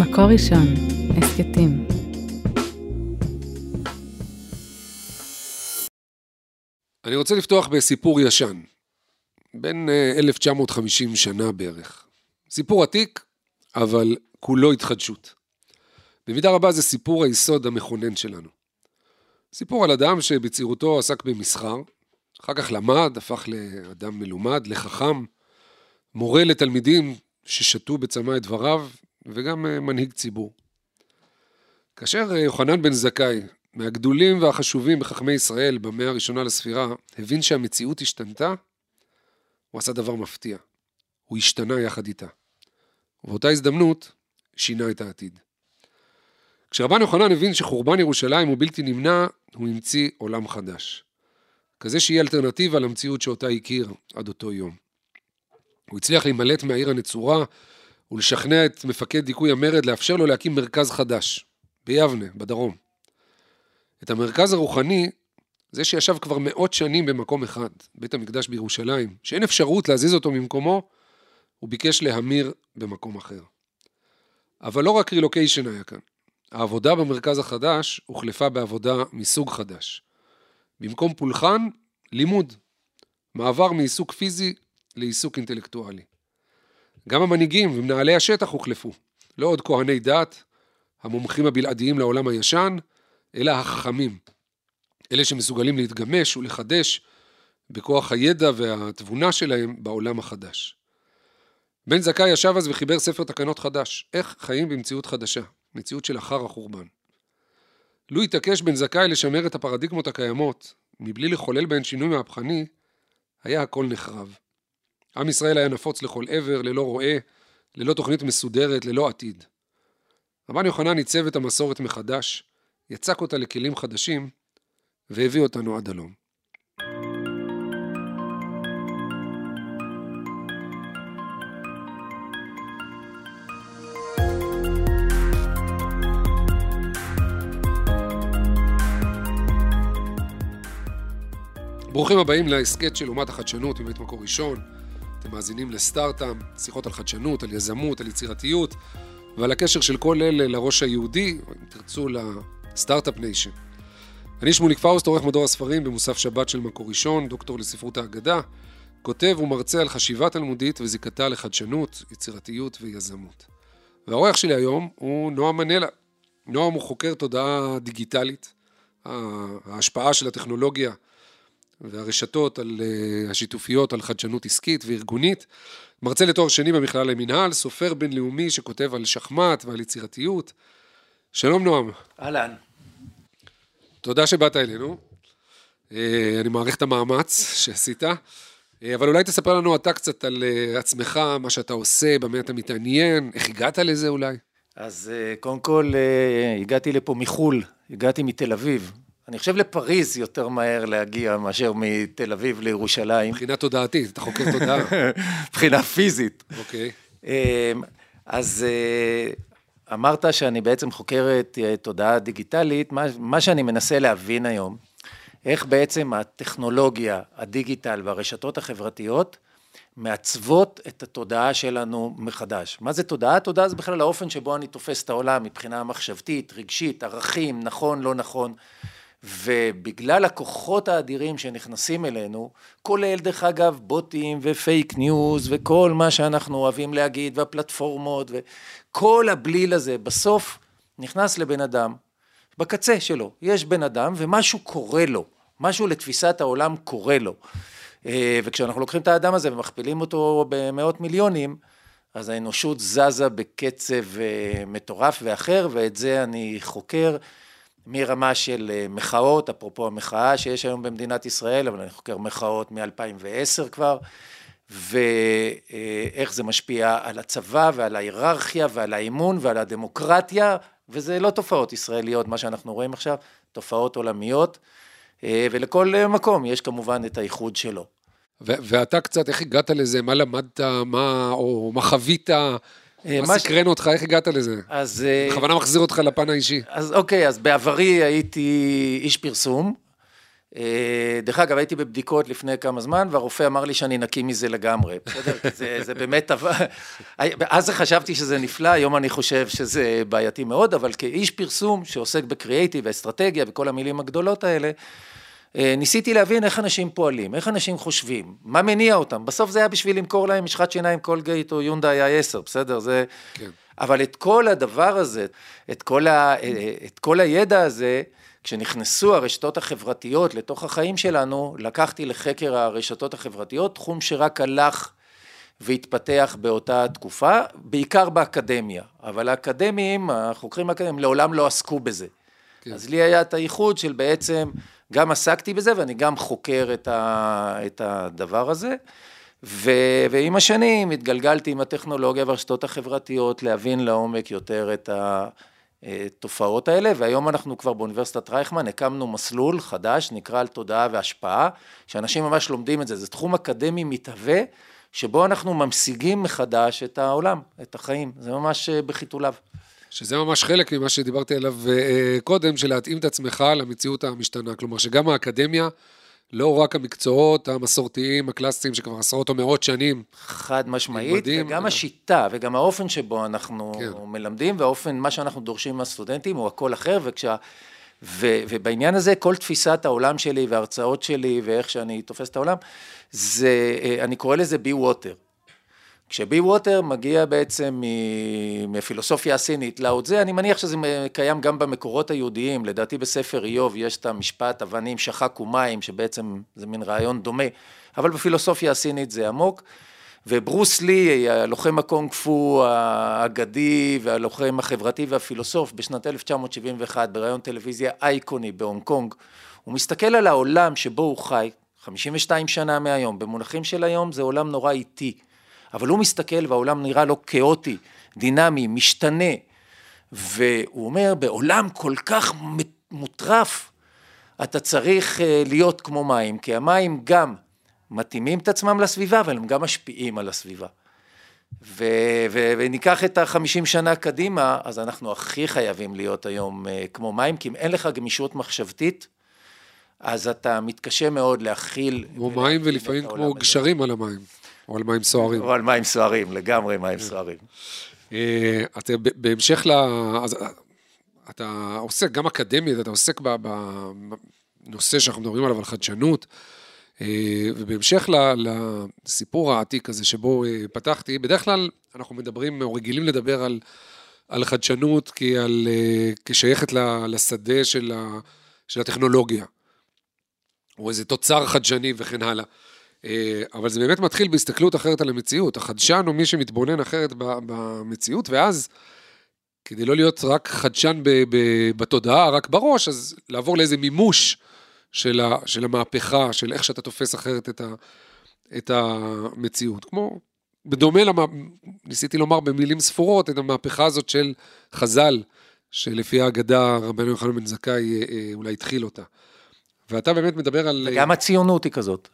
מקור ראשון, הסכתים. אני רוצה לפתוח בסיפור ישן, אה, 1950 שנה בערך. סיפור עתיק, אבל כולו התחדשות. במידה רבה זה סיפור היסוד המכונן שלנו. סיפור על אדם שבצעירותו עסק במסחר, אחר כך למד, הפך לאדם מלומד, לחכם, מורה לתלמידים ששתו בצמא את דבריו, וגם אה, מנהיג ציבור. כאשר אה, יוחנן בן זכאי, מהגדולים והחשובים בחכמי ישראל במאה הראשונה לספירה, הבין שהמציאות השתנתה, הוא עשה דבר מפתיע. הוא השתנה יחד איתה. ובאותה הזדמנות, שינה את העתיד. כשרבן יוחנן הבין שחורבן ירושלים הוא בלתי נמנע, הוא המציא עולם חדש. כזה שיהיה אלטרנטיבה למציאות שאותה הכיר עד אותו יום. הוא הצליח להימלט מהעיר הנצורה ולשכנע את מפקד דיכוי המרד לאפשר לו להקים מרכז חדש, ביבנה, בדרום. את המרכז הרוחני, זה שישב כבר מאות שנים במקום אחד, בית המקדש בירושלים, שאין אפשרות להזיז אותו ממקומו, הוא ביקש להמיר במקום אחר. אבל לא רק רילוקיישן היה כאן. העבודה במרכז החדש הוחלפה בעבודה מסוג חדש. במקום פולחן, לימוד. מעבר מעיסוק פיזי לעיסוק אינטלקטואלי. גם המנהיגים ומנהלי השטח הוחלפו. לא עוד כהני דת, המומחים הבלעדיים לעולם הישן, אלא החכמים. אלה שמסוגלים להתגמש ולחדש בכוח הידע והתבונה שלהם בעולם החדש. בן זכאי ישב אז וחיבר ספר תקנות חדש, איך חיים במציאות חדשה, מציאות של אחר החורבן. לו התעקש בן זכאי לשמר את הפרדיגמות הקיימות, מבלי לחולל בהן שינוי מהפכני, היה הכל נחרב. עם ישראל היה נפוץ לכל עבר, ללא רועה, ללא תוכנית מסודרת, ללא עתיד. רבן יוחנן עיצב את המסורת מחדש, יצק אותה לכלים חדשים, והביא אותנו עד הלום. ברוכים הבאים להסכת של אומת החדשנות מבית מקור ראשון. אתם מאזינים לסטארט-אפ, שיחות על חדשנות, על יזמות, על יצירתיות ועל הקשר של כל אלה לראש היהודי, או אם תרצו ל-Start-Up Nation. אני שמוליק פאוסט, עורך מדור הספרים במוסף שבת של מקור ראשון, דוקטור לספרות האגדה, כותב ומרצה על חשיבה תלמודית וזיקתה לחדשנות, יצירתיות ויזמות. והאורח שלי היום הוא נועם מנלה. נועם הוא חוקר תודעה דיגיטלית, ההשפעה של הטכנולוגיה והרשתות על אה, השיתופיות, על חדשנות עסקית וארגונית. מרצה לתואר שני במכללה למינהל, סופר בינלאומי שכותב על שחמט ועל יצירתיות. שלום נועם. אהלן. תודה שבאת אלינו. אה, אני מעריך את המאמץ שעשית. אה, אבל אולי תספר לנו אתה קצת על עצמך, מה שאתה עושה, במה אתה מתעניין, איך הגעת לזה אולי? אז קודם כל הגעתי לפה מחו"ל, הגעתי מתל אביב. אני חושב לפריז יותר מהר להגיע מאשר מתל אביב לירושלים. מבחינה תודעתית, אתה חוקר תודעה. מבחינה פיזית. אוקיי. אז אמרת שאני בעצם חוקר את תודעה דיגיטלית, מה, מה שאני מנסה להבין היום, איך בעצם הטכנולוגיה, הדיגיטל והרשתות החברתיות מעצבות את התודעה שלנו מחדש. מה זה תודעה? תודעה זה בכלל האופן שבו אני תופס את העולם מבחינה מחשבתית, רגשית, ערכים, נכון, לא נכון. ובגלל הכוחות האדירים שנכנסים אלינו, כולל דרך אגב בוטים ו-fake news וכל מה שאנחנו אוהבים להגיד והפלטפורמות וכל הבליל הזה, בסוף נכנס לבן אדם, בקצה שלו, יש בן אדם ומשהו קורה לו, משהו לתפיסת העולם קורה לו. וכשאנחנו לוקחים את האדם הזה ומכפילים אותו במאות מיליונים, אז האנושות זזה בקצב מטורף ואחר, ואת זה אני חוקר. מרמה של מחאות, אפרופו המחאה שיש היום במדינת ישראל, אבל אני חוקר מחאות מ-2010 כבר, ואיך זה משפיע על הצבא ועל ההיררכיה ועל האמון ועל הדמוקרטיה, וזה לא תופעות ישראליות, מה שאנחנו רואים עכשיו, תופעות עולמיות, ולכל מקום יש כמובן את הייחוד שלו. ואתה קצת, איך הגעת לזה? מה למדת? מה, או מה חווית? מה סקרן אותך? איך הגעת לזה? אז... בכוונה מחזיר אותך לפן האישי. אז אוקיי, אז בעברי הייתי איש פרסום, אה, דרך אגב, הייתי בבדיקות לפני כמה זמן, והרופא אמר לי שאני נקי מזה לגמרי, בסדר? זה, זה באמת, אז חשבתי שזה נפלא, היום אני חושב שזה בעייתי מאוד, אבל כאיש פרסום שעוסק בקריאייטיב ואסטרטגיה וכל המילים הגדולות האלה, אה, ניסיתי להבין איך אנשים פועלים, איך אנשים חושבים, מה מניע אותם. בסוף זה היה בשביל למכור להם משחת שיניים קולגייט או יונדאי i10, בסדר? זה... כן. אבל את כל הדבר הזה, את כל, ה... את כל הידע הזה, כשנכנסו הרשתות החברתיות לתוך החיים שלנו, לקחתי לחקר הרשתות החברתיות, תחום שרק הלך והתפתח באותה תקופה, בעיקר באקדמיה, אבל האקדמיים, החוקרים האקדמיים לעולם לא עסקו בזה. כן. אז לי היה את הייחוד של בעצם, גם עסקתי בזה ואני גם חוקר את, ה, את הדבר הזה. ו, ועם השנים התגלגלתי עם הטכנולוגיה והרשתות החברתיות להבין לעומק יותר את התופעות האלה, והיום אנחנו כבר באוניברסיטת רייכמן הקמנו מסלול חדש, נקרא על תודעה והשפעה, שאנשים ממש לומדים את זה, זה תחום אקדמי מתהווה, שבו אנחנו ממשיגים מחדש את העולם, את החיים, זה ממש אה, בחיתוליו. שזה ממש חלק ממה שדיברתי עליו אה, קודם, של להתאים את עצמך למציאות המשתנה. כלומר, שגם האקדמיה, לא רק המקצועות המסורתיים, הקלאסיים, שכבר עשרות או מאות שנים. חד משמעית, מדהים. וגם השיטה, וגם האופן שבו אנחנו כן. מלמדים, והאופן, מה שאנחנו דורשים מהסטודנטים, הוא הכל אחר, וכשה... ו, ובעניין הזה, כל תפיסת העולם שלי וההרצאות שלי, ואיך שאני תופס את העולם, זה, אה, אני קורא לזה be water. כש-be water מגיע בעצם מפילוסופיה הסינית לאו זה, אני מניח שזה קיים גם במקורות היהודיים, לדעתי בספר איוב יש את המשפט אבנים שחקו מים, שבעצם זה מין רעיון דומה, אבל בפילוסופיה הסינית זה עמוק. וברוס לי, הלוחם הקונג פו האגדי והלוחם החברתי והפילוסוף, בשנת 1971 בראיון טלוויזיה אייקוני בהונג קונג, הוא מסתכל על העולם שבו הוא חי, 52 שנה מהיום, במונחים של היום זה עולם נורא איטי. אבל הוא מסתכל והעולם נראה לו כאוטי, דינמי, משתנה, והוא אומר, בעולם כל כך מוטרף, אתה צריך אה, להיות כמו מים, כי המים גם מתאימים את עצמם לסביבה, אבל הם גם משפיעים על הסביבה. ו- ו- וניקח את החמישים שנה קדימה, אז אנחנו הכי חייבים להיות היום אה, כמו מים, כי אם אין לך גמישות מחשבתית, אז אתה מתקשה מאוד להכיל... כמו מים ולפעמים כמו גשרים על המים. או על מים סוערים. או על מים סוערים, לגמרי מים סוערים. אה, אתה בהמשך ל... אתה עוסק, גם אקדמית, אתה עוסק בנושא שאנחנו מדברים עליו, על חדשנות, אה, ובהמשך לסיפור העתיק הזה שבו אה, פתחתי, בדרך כלל אנחנו מדברים, או רגילים לדבר על, על חדשנות כי על, כשייכת לשדה של, ה, של הטכנולוגיה, או איזה תוצר חדשני וכן הלאה. אה, אבל זה באמת מתחיל בהסתכלות אחרת על המציאות. החדשן הוא מי שמתבונן אחרת במציאות, ואז כדי לא להיות רק חדשן בתודעה, רק בראש, אז לעבור לאיזה מימוש של, ה, של המהפכה, של איך שאתה תופס אחרת את, ה, את המציאות. כמו, בדומה, למה, ניסיתי לומר במילים ספורות, את המהפכה הזאת של חז"ל, שלפי האגדה רבנו יוחנן בן זכאי אה, אה, אולי התחיל אותה. ואתה באמת מדבר על... וגם הציונות היא כזאת.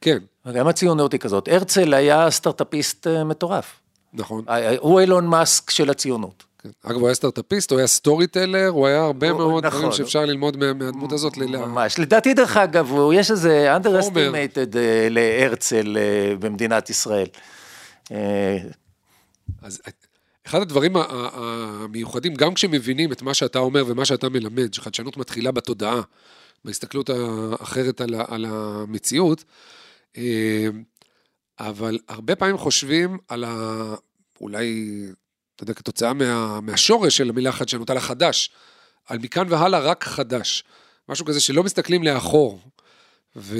כן. גם הציונות היא כזאת. הרצל היה סטארט-אפיסט אה, מטורף. נכון. הוא אילון מאסק של הציונות. כן. אגב, הוא היה סטארט-אפיסט, הוא היה סטורי טלר, הוא היה הרבה הוא, מאוד נכון. דברים שאפשר ללמוד מהדמות הזאת. ממש. לדעתי, דרך אגב, יש איזה underestimated אה, להרצל אה, במדינת ישראל. אז אחד הדברים המיוחדים, גם כשמבינים את מה שאתה אומר ומה שאתה מלמד, שחדשנות מתחילה בתודעה, בהסתכלות האחרת על, על המציאות, אה, אבל הרבה פעמים חושבים על ה... אולי, אתה יודע, כתוצאה מה, מהשורש של המילה חדשנות, על החדש, על מכאן והלאה רק חדש. משהו כזה שלא מסתכלים לאחור. ו...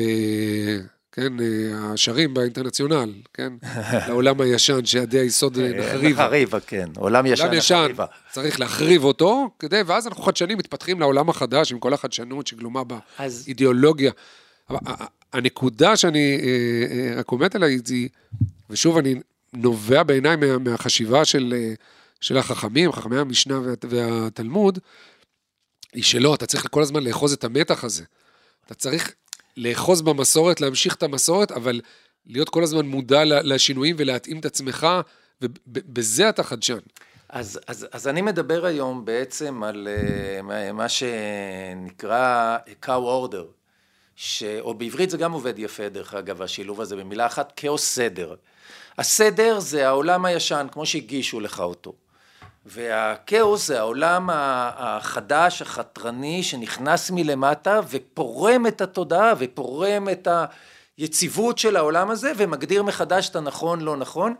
כן, אה, השרים באינטרנציונל, כן, לעולם הישן, שיעדי היסוד אה, נחריבה. נחריבה, כן, עולם ישן עולם ישן, נחריבה. צריך להחריב אותו, כדי, ואז אנחנו חדשנים, מתפתחים לעולם החדש, עם כל החדשנות שגלומה באידיאולוגיה. אז... הנקודה שאני אה, רק עומד עליה היא, ושוב, אני נובע בעיניי מה, מהחשיבה של, של החכמים, חכמי המשנה וה, והתלמוד, היא שלא, אתה צריך כל הזמן לאחוז את המתח הזה. אתה צריך לאחוז במסורת, להמשיך את המסורת, אבל להיות כל הזמן מודע לשינויים ולהתאים את עצמך, ובזה אתה חדשן. אז, אז, אז אני מדבר היום בעצם על מה שנקרא cow order. ש... או בעברית זה גם עובד יפה דרך אגב, השילוב הזה במילה אחת, כאוס סדר. הסדר זה העולם הישן, כמו שהגישו לך אותו. והכאוס זה העולם החדש, החתרני, שנכנס מלמטה ופורם את התודעה ופורם את היציבות של העולם הזה ומגדיר מחדש את הנכון לא נכון,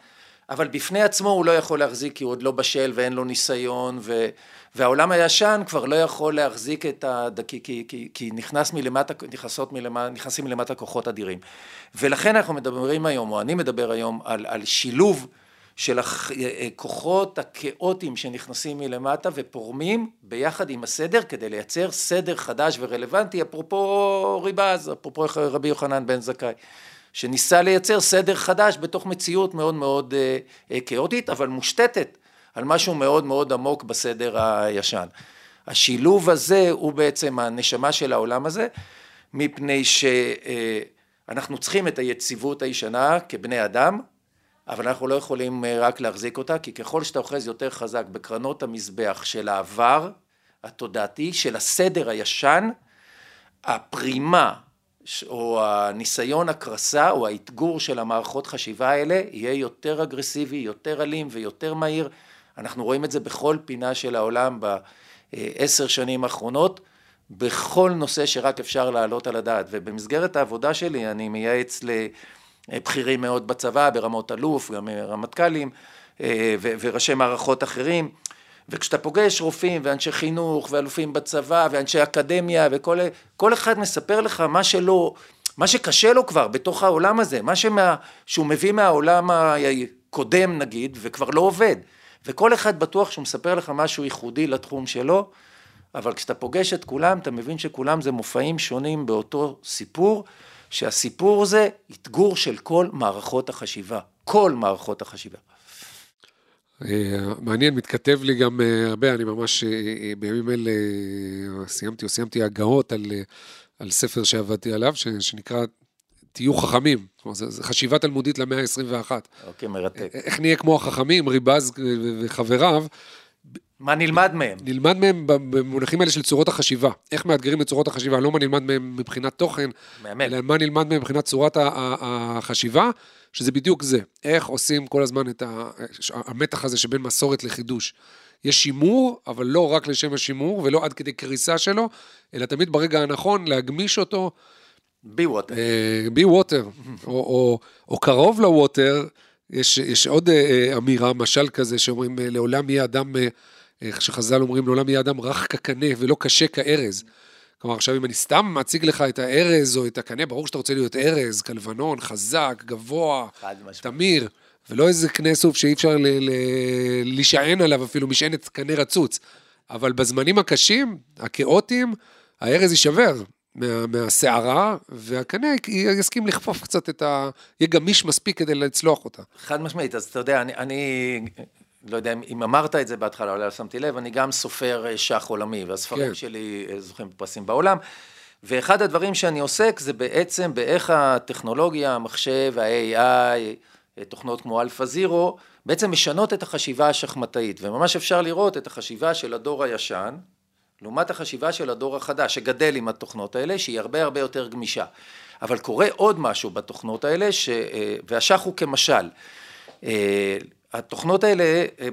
אבל בפני עצמו הוא לא יכול להחזיק כי הוא עוד לא בשל ואין לו ניסיון ו... והעולם הישן כבר לא יכול להחזיק את ה... כי, כי, כי, כי נכנס מלמטה, נכנסות מלמטה, נכנסים מלמטה כוחות אדירים. ולכן אנחנו מדברים היום, או אני מדבר היום, על, על שילוב של הכוחות הכאוטיים שנכנסים מלמטה ופורמים ביחד עם הסדר כדי לייצר סדר חדש ורלוונטי, אפרופו ריבז, אפרופו רבי יוחנן בן זכאי. שניסה לייצר סדר חדש בתוך מציאות מאוד מאוד אה, אה, כאוטית, אבל מושתתת על משהו מאוד מאוד עמוק בסדר הישן. השילוב הזה הוא בעצם הנשמה של העולם הזה, מפני שאנחנו צריכים את היציבות הישנה כבני אדם, אבל אנחנו לא יכולים אה, רק להחזיק אותה, כי ככל שאתה אוחז יותר חזק בקרנות המזבח של העבר התודעתי, של הסדר הישן, הפרימה או הניסיון הקרסה או האתגור של המערכות חשיבה האלה יהיה יותר אגרסיבי, יותר אלים ויותר מהיר. אנחנו רואים את זה בכל פינה של העולם בעשר שנים האחרונות, בכל נושא שרק אפשר להעלות על הדעת. ובמסגרת העבודה שלי אני מייעץ לבכירים מאוד בצבא, ברמות אלוף, גם רמטכ"לים אה, וראשי מערכות אחרים. וכשאתה פוגש רופאים ואנשי חינוך ואלופים בצבא ואנשי אקדמיה וכל כל אחד מספר לך מה שלא, מה שקשה לו כבר בתוך העולם הזה, מה שמה, שהוא מביא מהעולם הקודם נגיד וכבר לא עובד וכל אחד בטוח שהוא מספר לך משהו ייחודי לתחום שלו אבל כשאתה פוגש את כולם אתה מבין שכולם זה מופעים שונים באותו סיפור שהסיפור זה אתגור של כל מערכות החשיבה, כל מערכות החשיבה. אה, מעניין, מתכתב לי גם אה, הרבה, אני ממש אה, בימים אלה סיימתי או סיימתי הגאות על, על ספר שעבדתי עליו, שנקרא תהיו חכמים, זו חשיבה תלמודית למאה ה-21. אוקיי, מרתק. איך נהיה כמו החכמים, ריבז וחבריו. מה נלמד מהם? נלמד מהם במונחים האלה של צורות החשיבה. איך מאתגרים את צורות החשיבה, לא מה נלמד מהם מבחינת תוכן, מאמן. אלא מה נלמד מהם מבחינת צורת החשיבה. שזה בדיוק זה, איך עושים כל הזמן את המתח הזה שבין מסורת לחידוש. יש שימור, אבל לא רק לשם השימור, ולא עד כדי קריסה שלו, אלא תמיד ברגע הנכון להגמיש אותו. בי ווטר. בי ווטר, או קרוב לווטר, יש, יש עוד uh, אמירה, משל כזה, שאומרים, uh, לעולם יהיה אדם, איך uh, שחז"ל אומרים, לעולם יהיה אדם רך כקנה ולא קשה כארז. כלומר, עכשיו אם אני סתם מציג לך את הארז או את הקנה, ברור שאתה רוצה להיות ארז, כלבנון, חזק, גבוה, תמיר, ולא איזה קנה סוף שאי אפשר להישען עליו אפילו משענת קנה רצוץ. אבל בזמנים הקשים, הכאוטיים, הארז יישבר מה, מהסערה, והקנה יסכים לכפוף קצת את ה... יהיה גמיש מספיק כדי לצלוח אותה. חד משמעית, אז אתה יודע, אני, אני לא יודע אם אמרת את זה בהתחלה, אולי לא שמתי לב, אני גם סופר אה, שח עולמי, והספרים כן. שלי אה, זוכים בפרסים בעולם. ואחד הדברים שאני עוסק זה בעצם באיך הטכנולוגיה, המחשב, ה-AI, אה, תוכנות כמו Alpha Zero, בעצם משנות את החשיבה השחמטאית, וממש אפשר לראות את החשיבה של הדור הישן, לעומת החשיבה של הדור החדש, שגדל עם התוכנות האלה, שהיא הרבה הרבה יותר גמישה. אבל קורה עוד משהו בתוכנות האלה, ש... והשח הוא כמשל. התוכנות האלה, אה,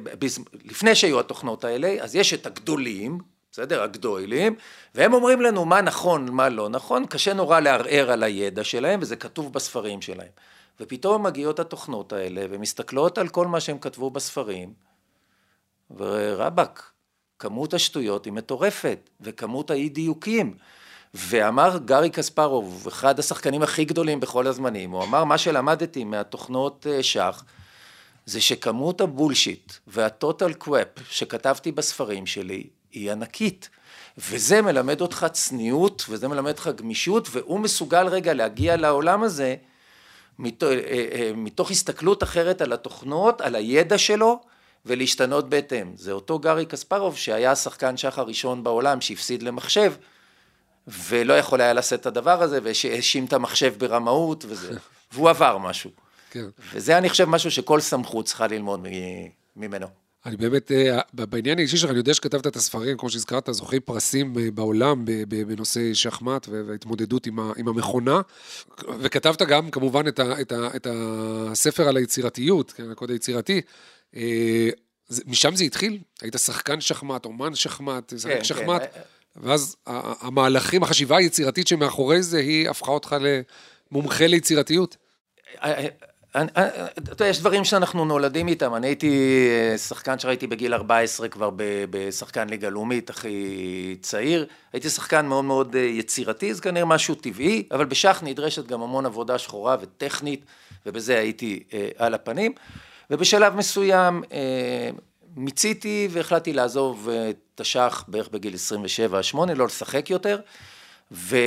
לפני שהיו התוכנות האלה, אז יש את הגדולים, בסדר? הגדולים, והם אומרים לנו מה נכון, מה לא נכון, קשה נורא לערער על הידע שלהם, וזה כתוב בספרים שלהם. ופתאום מגיעות התוכנות האלה, ומסתכלות על כל מה שהם כתבו בספרים, ורבאק, כמות השטויות היא מטורפת, וכמות האי דיוקים. ואמר גארי קספרוב, אחד השחקנים הכי גדולים בכל הזמנים, הוא אמר, מה שלמדתי מהתוכנות אה, שח, זה שכמות הבולשיט והטוטל קוואפ שכתבתי בספרים שלי היא ענקית. וזה מלמד אותך צניעות, וזה מלמד אותך גמישות, והוא מסוגל רגע להגיע לעולם הזה מתוך, אה, אה, מתוך הסתכלות אחרת על התוכנות, על הידע שלו, ולהשתנות בהתאם. זה אותו גארי קספרוב שהיה השחקן שח הראשון בעולם שהפסיד למחשב, ולא יכול היה לשאת את הדבר הזה, והאשים את המחשב ברמאות וזה, והוא עבר משהו. כן. וזה אני חושב משהו שכל סמכות צריכה ללמוד ממנו. אני באמת, אה, בעניין האישי שלך, אני יודע שכתבת את הספרים, כמו שהזכרת, זוכי פרסים אה, בעולם בנושא שחמט וההתמודדות עם המכונה, וכתבת גם כמובן את, ה, את, ה, את הספר על היצירתיות, כן, הקוד היצירתי. אה, משם זה התחיל? היית שחקן שחמט, אומן שחמט, שחק כן, שחמט, כן. ואז המהלכים, החשיבה היצירתית שמאחורי זה, היא הפכה אותך למומחה ליצירתיות. אתה יודע, יש דברים שאנחנו נולדים איתם, אני הייתי אה, שחקן שראיתי בגיל 14 כבר בשחקן ליגה לאומית, הכי צעיר, הייתי שחקן מאוד מאוד אה, יצירתי, זה כנראה משהו טבעי, אבל בשח נדרשת גם המון עבודה שחורה וטכנית, ובזה הייתי אה, על הפנים, ובשלב מסוים מיציתי והחלטתי לעזוב את השח בערך בגיל 27-8, לא לשחק יותר. ו...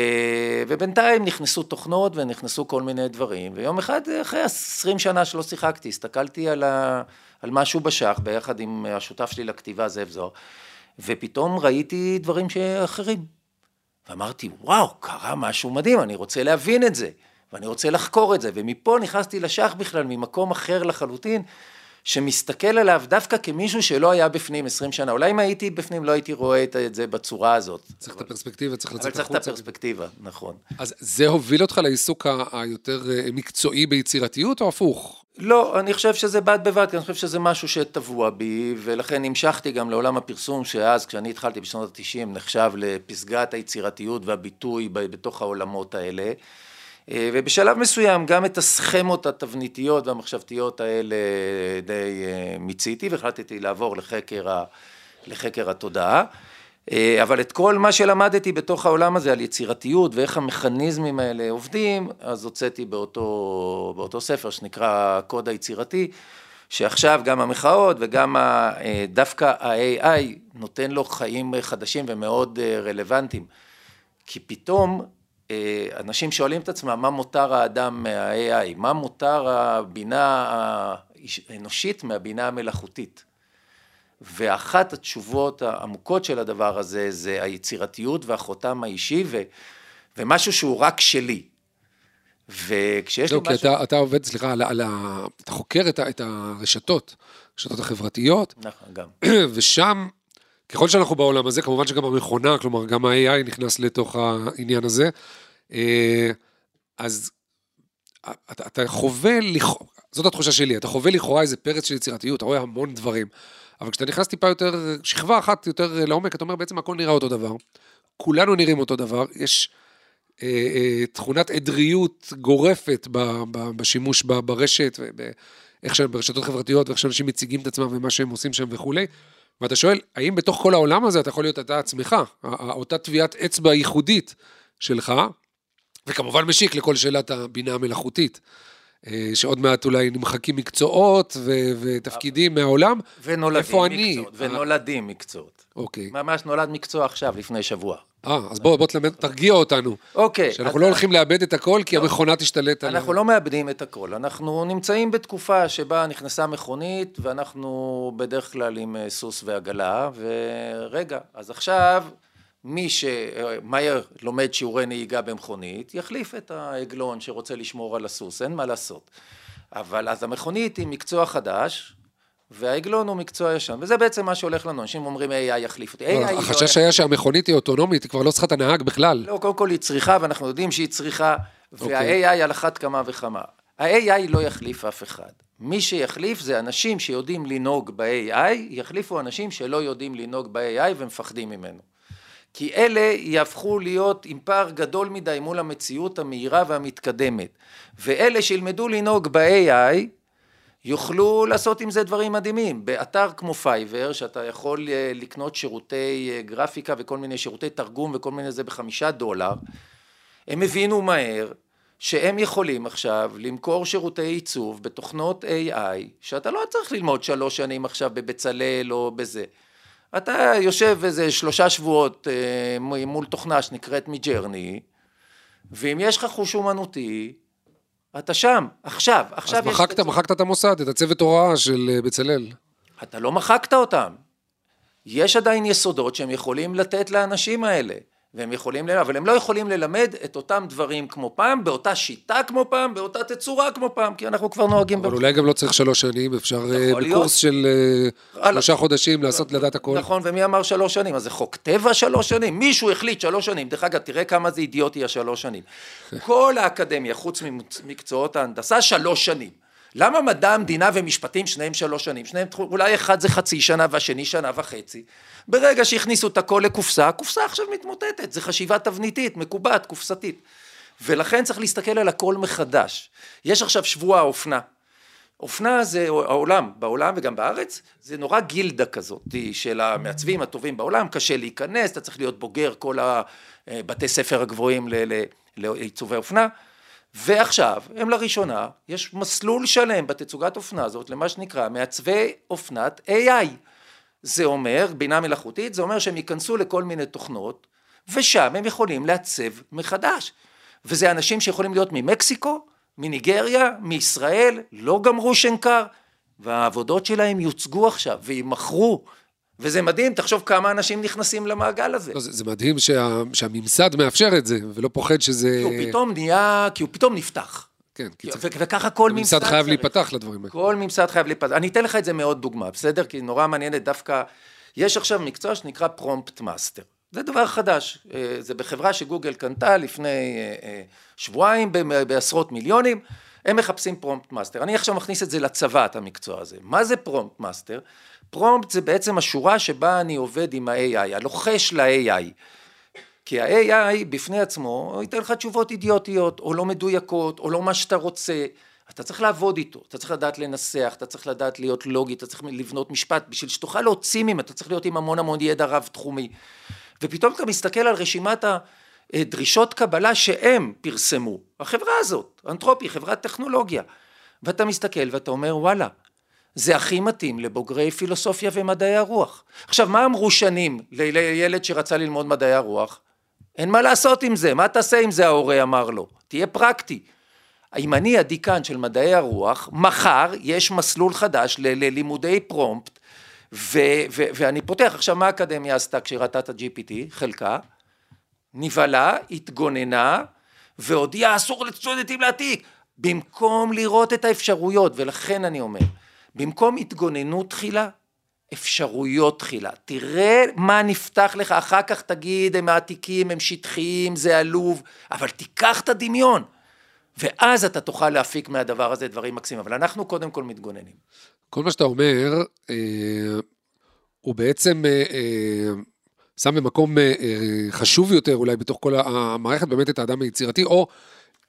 ובינתיים נכנסו תוכנות ונכנסו כל מיני דברים, ויום אחד אחרי עשרים שנה שלא שיחקתי, הסתכלתי על, ה... על משהו בשח ביחד עם השותף שלי לכתיבה זאב זוהר, ופתאום ראיתי דברים אחרים. ואמרתי, וואו, קרה משהו מדהים, אני רוצה להבין את זה, ואני רוצה לחקור את זה, ומפה נכנסתי לשח בכלל ממקום אחר לחלוטין, שמסתכל עליו דווקא כמישהו שלא היה בפנים 20 שנה. אולי אם הייתי בפנים לא הייתי רואה את זה בצורה הזאת. צריך את הפרספקטיבה, צריך לצאת החוצה. אבל צריך את הפרספקטיבה, נכון. אז זה הוביל אותך לעיסוק היותר אה, מקצועי ביצירתיות, או הפוך? לא, אני חושב שזה בד בבד, כי אני חושב שזה משהו שטבוע בי, ולכן המשכתי גם לעולם הפרסום, שאז כשאני התחלתי בשנות ה-90 נחשב לפסגת היצירתיות והביטוי בתוך העולמות האלה. אה, ובשלב מסוים גם את הסכמות התבניתיות והמחשבתיות האלה די אה, מיציתי והחלטתי לעבור לחקר, ה, לחקר התודעה. אה, אבל את כל מה שלמדתי בתוך העולם הזה על יצירתיות ואיך המכניזמים האלה עובדים, אז הוצאתי באותו, באותו ספר שנקרא הקוד היצירתי, שעכשיו גם המחאות וגם דווקא ה-AI נותן לו חיים חדשים ומאוד רלוונטיים. כי פתאום אה, אנשים שואלים את עצמם מה מותר האדם מה-AI, מה מותר הבינה האנושית מהבינה המלאכותית. ואחת התשובות העמוקות של הדבר הזה זה היצירתיות והחותם האישי ו, ומשהו שהוא רק שלי. וכשיש לא, לי משהו... לא, כי אתה, אתה עובד, סליחה, על, על ה... אתה חוקר את, ה, את הרשתות, הרשתות החברתיות. נכון, גם. ושם, ככל שאנחנו בעולם הזה, כמובן שגם המכונה, כלומר, גם ה-AI נכנס לתוך העניין הזה. אה, אז אתה, אתה חווה, זאת התחושה שלי, אתה חווה לכאורה איזה פרץ של יצירתיות, אתה רואה המון דברים. אבל כשאתה נכנס טיפה יותר, שכבה אחת יותר לעומק, אתה אומר, בעצם הכל נראה אותו דבר. כולנו נראים אותו דבר, יש אה, אה, תכונת עדריות גורפת בשימוש ברשת, ואיך שהם ברשתות חברתיות, ואיך שאנשים מציגים את עצמם ומה שהם עושים שם וכולי. ואתה שואל, האם בתוך כל העולם הזה אתה יכול להיות אתה עצמך, אותה טביעת אצבע ייחודית שלך, וכמובן משיק לכל שאלת הבינה המלאכותית. אה, שעוד מעט אולי נמחקים מקצועות ו- ותפקידים מהעולם. ונולדים איפה מקצועות, אני? ונולדים מקצועות. אוקיי. ממש נולד מקצוע עכשיו, לפני שבוע. אה, אז בוא, בוא תלמד, תרגיע אותנו. אוקיי. שאנחנו לא הולכים לאבד את הכל, כי לא. המכונה תשתלט עלינו. אנחנו לא מאבדים את הכל. אנחנו נמצאים בתקופה שבה נכנסה מכונית, ואנחנו בדרך כלל עם אה, סוס ועגלה, ורגע, אז עכשיו... מי שמהר לומד שיעורי נהיגה במכונית, יחליף את העגלון שרוצה לשמור על הסוס, אין מה לעשות. אבל אז המכונית היא מקצוע חדש, והעגלון הוא מקצוע ישן, וזה בעצם מה שהולך לנו, אנשים אומרים AI יחליף אותי. לא, החשש היה שהמכונית היא אוטונומית, היא כבר לא צריכה את הנהג בכלל. לא, קודם כל היא צריכה, ואנחנו יודעים שהיא צריכה, אוקיי. וה-AI על אחת כמה וכמה. ה-AI לא יחליף אף אחד. מי שיחליף זה אנשים שיודעים לנהוג ב-AI, יחליפו אנשים שלא יודעים לנהוג ב-AI ומפחדים ממנו. כי אלה יהפכו להיות עם פער גדול מדי מול המציאות המהירה והמתקדמת. ואלה שילמדו לנהוג ב-AI, יוכלו לעשות עם זה דברים מדהימים. באתר כמו Fiverr, שאתה יכול אה, לקנות שירותי אה, גרפיקה וכל מיני שירותי תרגום וכל מיני זה בחמישה דולר, הם הבינו מהר שהם יכולים עכשיו למכור שירותי עיצוב בתוכנות AI, שאתה לא צריך ללמוד שלוש שנים עכשיו בבצלאל או בזה. אתה יושב איזה שלושה שבועות אה, מול תוכנה שנקראת Midjourney, ואם יש לך חוש אומנותי, אתה שם, עכשיו, עכשיו אז יש... אז מחקת. מחקת את המוסד, את הצוות הוראה של אה, בצלאל. אתה לא מחקת אותם. יש עדיין יסודות שהם יכולים לתת לאנשים האלה. והם יכולים ללמד, אבל הם לא יכולים ללמד את אותם דברים כמו פעם, באותה שיטה כמו פעם, באותה תצורה כמו פעם, כי אנחנו כבר נוהגים... אבל אולי גם לא צריך שלוש שנים, אפשר אה. בקורס של אה, שלושה חודשים לעשות לדעת הכל. נכון, ומי אמר שלוש שנים? אז זה חוק טבע שלוש שנים? מישהו החליט שלוש שנים. דרך אגב, תראה כמה זה אידיוטי השלוש שנים. כל האקדמיה, חוץ ממקצועות ההנדסה, שלוש שנים. למה מדע המדינה ומשפטים שניהם שלוש שנים? שניהם, אולי אחד זה חצי שנה והשני שנה וחצי. ברגע שהכניסו את הכל לקופסה, הקופסה עכשיו מתמוטטת, זה חשיבה תבניתית, מקובעת, קופסתית. ולכן צריך להסתכל על הכל מחדש. יש עכשיו שבוע האופנה. אופנה זה העולם, בעולם וגם בארץ, זה נורא גילדה כזאת של המעצבים הטובים בעולם, קשה להיכנס, אתה צריך להיות בוגר כל הבתי ספר הגבוהים לעיצובי אופנה. ועכשיו, הם לראשונה, יש מסלול שלם בתצוגת אופנה הזאת למה שנקרא מעצבי אופנת AI. זה אומר, בינה מלאכותית, זה אומר שהם ייכנסו לכל מיני תוכנות, ושם הם יכולים לעצב מחדש. וזה אנשים שיכולים להיות ממקסיקו, מניגריה, מישראל, לא גמרו שנקר, והעבודות שלהם יוצגו עכשיו ויימכרו. וזה מדהים, תחשוב כמה אנשים נכנסים למעגל הזה. לא, זה, זה מדהים שה, שהממסד מאפשר את זה, ולא פוחד שזה... כי הוא פתאום נהיה, כי הוא פתאום נפתח. כן, כי צריך... וככה כל ממסד הממסד חייב צריך. להיפתח לדברים האלה. כל ממסד חייב להיפתח. אני אתן לך את זה מאוד דוגמה, בסדר? כי נורא מעניינת דווקא, יש עכשיו מקצוע שנקרא prompt master. זה דבר חדש, אה, זה בחברה שגוגל קנתה לפני אה, אה, שבועיים בעשרות מיליונים, הם מחפשים prompt master. אני עכשיו מכניס את זה לצבא, את המקצוע הזה. מה זה prompt master? prompt זה בעצם השורה שבה אני עובד עם ה-AI, הלוחש ל-AI. כי ה-AI בפני עצמו ייתן לך תשובות אידיוטיות, או לא מדויקות, או לא מה שאתה רוצה. אתה צריך לעבוד איתו, אתה צריך לדעת לנסח, אתה צריך לדעת להיות לוגי, אתה צריך לבנות משפט, בשביל שתוכל להוציא ממנו, אתה צריך להיות עם המון המון ידע רב תחומי. ופתאום אתה מסתכל על רשימת הדרישות קבלה שהם פרסמו, החברה הזאת, אנתרופי, חברת טכנולוגיה, ואתה מסתכל ואתה אומר וואלה, זה הכי מתאים לבוגרי פילוסופיה ומדעי הרוח. עכשיו מה אמרו שנים לילד שרצה ללמוד מדעי הרוח? אין מה לעשות עם זה, מה תעשה עם זה ההורה אמר לו, תהיה פרקטי. אם אני הדיקן של מדעי הרוח, מחר יש מסלול חדש ללימודי פרומפט, ו- ו- ואני פותח, עכשיו מה האקדמיה עשתה כשהיא ראתה את ה-GPT? חלקה, נבהלה, התגוננה, והודיעה אסור לסטודנטים להעתיק, במקום לראות את האפשרויות, ולכן אני אומר, במקום התגוננות תחילה, אפשרויות תחילה. תראה מה נפתח לך, אחר כך תגיד, הם מעתיקים, הם שטחיים, זה עלוב, אבל תיקח את הדמיון. ואז אתה תוכל להפיק מהדבר הזה דברים מקסימים, אבל אנחנו קודם כל מתגוננים. כל מה שאתה אומר, אה, הוא בעצם אה, אה, שם במקום אה, אה, חשוב יותר אולי בתוך כל המערכת, באמת את האדם היצירתי, או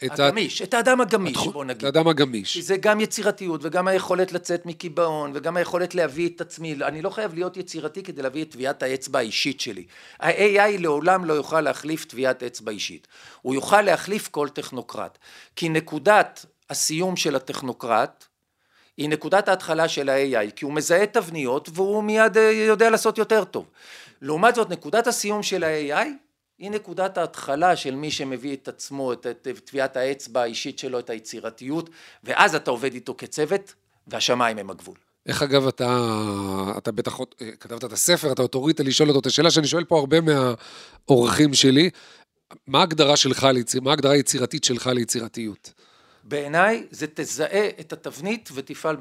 את ה- הגמיש, את האדם הגמיש, התחו- בוא את נגיד. האדם הגמיש. כי זה גם יצירתיות וגם היכולת לצאת מקיבעון וגם היכולת להביא את עצמי, אני לא חייב להיות יצירתי כדי להביא את טביעת האצבע האישית שלי. ה-AI לעולם לא יוכל להחליף טביעת אצבע אישית, הוא יוכל להחליף כל טכנוקרט, כי נקודת הסיום של הטכנוקרט היא נקודת ההתחלה של ה-AI, כי הוא מזהה תבניות והוא מיד אה, יודע לעשות יותר טוב. לעומת זאת נקודת הסיום של ה-AI היא נקודת ההתחלה של מי שמביא את עצמו, את, טביעת האצבע האישית שלו, את היצירתיות, ואז אתה עובד איתו כצוות, והשמיים הם הגבול. איך אגב אתה, אתה בטח אה, כתבת את הספר, אתה אוטוריטה לשאול אותו את השאלה שאני שואל פה הרבה מהאורחים שלי, מה ההגדרה שלך, מה ההגדרה היצירתית שלך ליצירתיות? בעיניי זה תזהה את התבנית ותפעל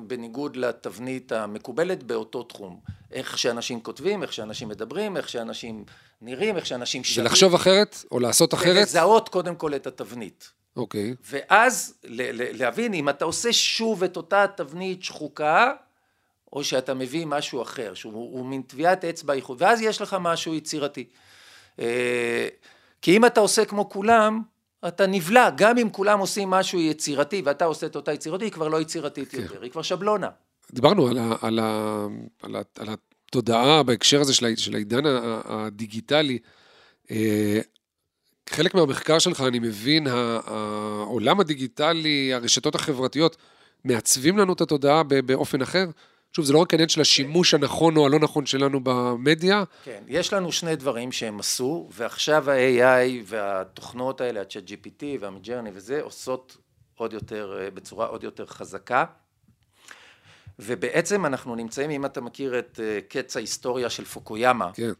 בניגוד לתבנית המקובלת באותו תחום. איך שאנשים כותבים, איך שאנשים מדברים, איך שאנשים נראים, איך שאנשים שרים. לחשוב אחרת, או לעשות אחרת? ולזהות קודם כל את התבנית. אוקיי. ואז ל- ל- להבין אם אתה עושה שוב את אותה תבנית שחוקה, או שאתה מביא משהו אחר, שהוא הוא מין טביעת אצבע ייחוד, ואז יש לך משהו יצירתי. אה, כי אם אתה עושה כמו כולם, אתה נבלע, גם אם כולם עושים משהו יצירתי ואתה עושה את אותה יצירתי, היא כבר לא יצירתית יותר, היא כבר שבלונה. דיברנו על, ה, על, ה, על, ה, על התודעה בהקשר הזה של, של העידן הדיגיטלי. אה, חלק מהמחקר שלך, אני מבין, העולם הדיגיטלי, הרשתות החברתיות, מעצבים לנו את התודעה באופן אחר? שוב, זה לא רק העניין של השימוש הנכון או הלא נכון שלנו במדיה, כן, יש לנו שני דברים שהם עשו, ועכשיו ה-AI והתוכנות האלה, ה-chat GPT וה-Midjourney וזה, עושות עוד יותר, אה, בצורה עוד יותר חזקה. ובעצם אנחנו נמצאים, אם אתה מכיר את אה, קץ ההיסטוריה של פוקויאמה, כן.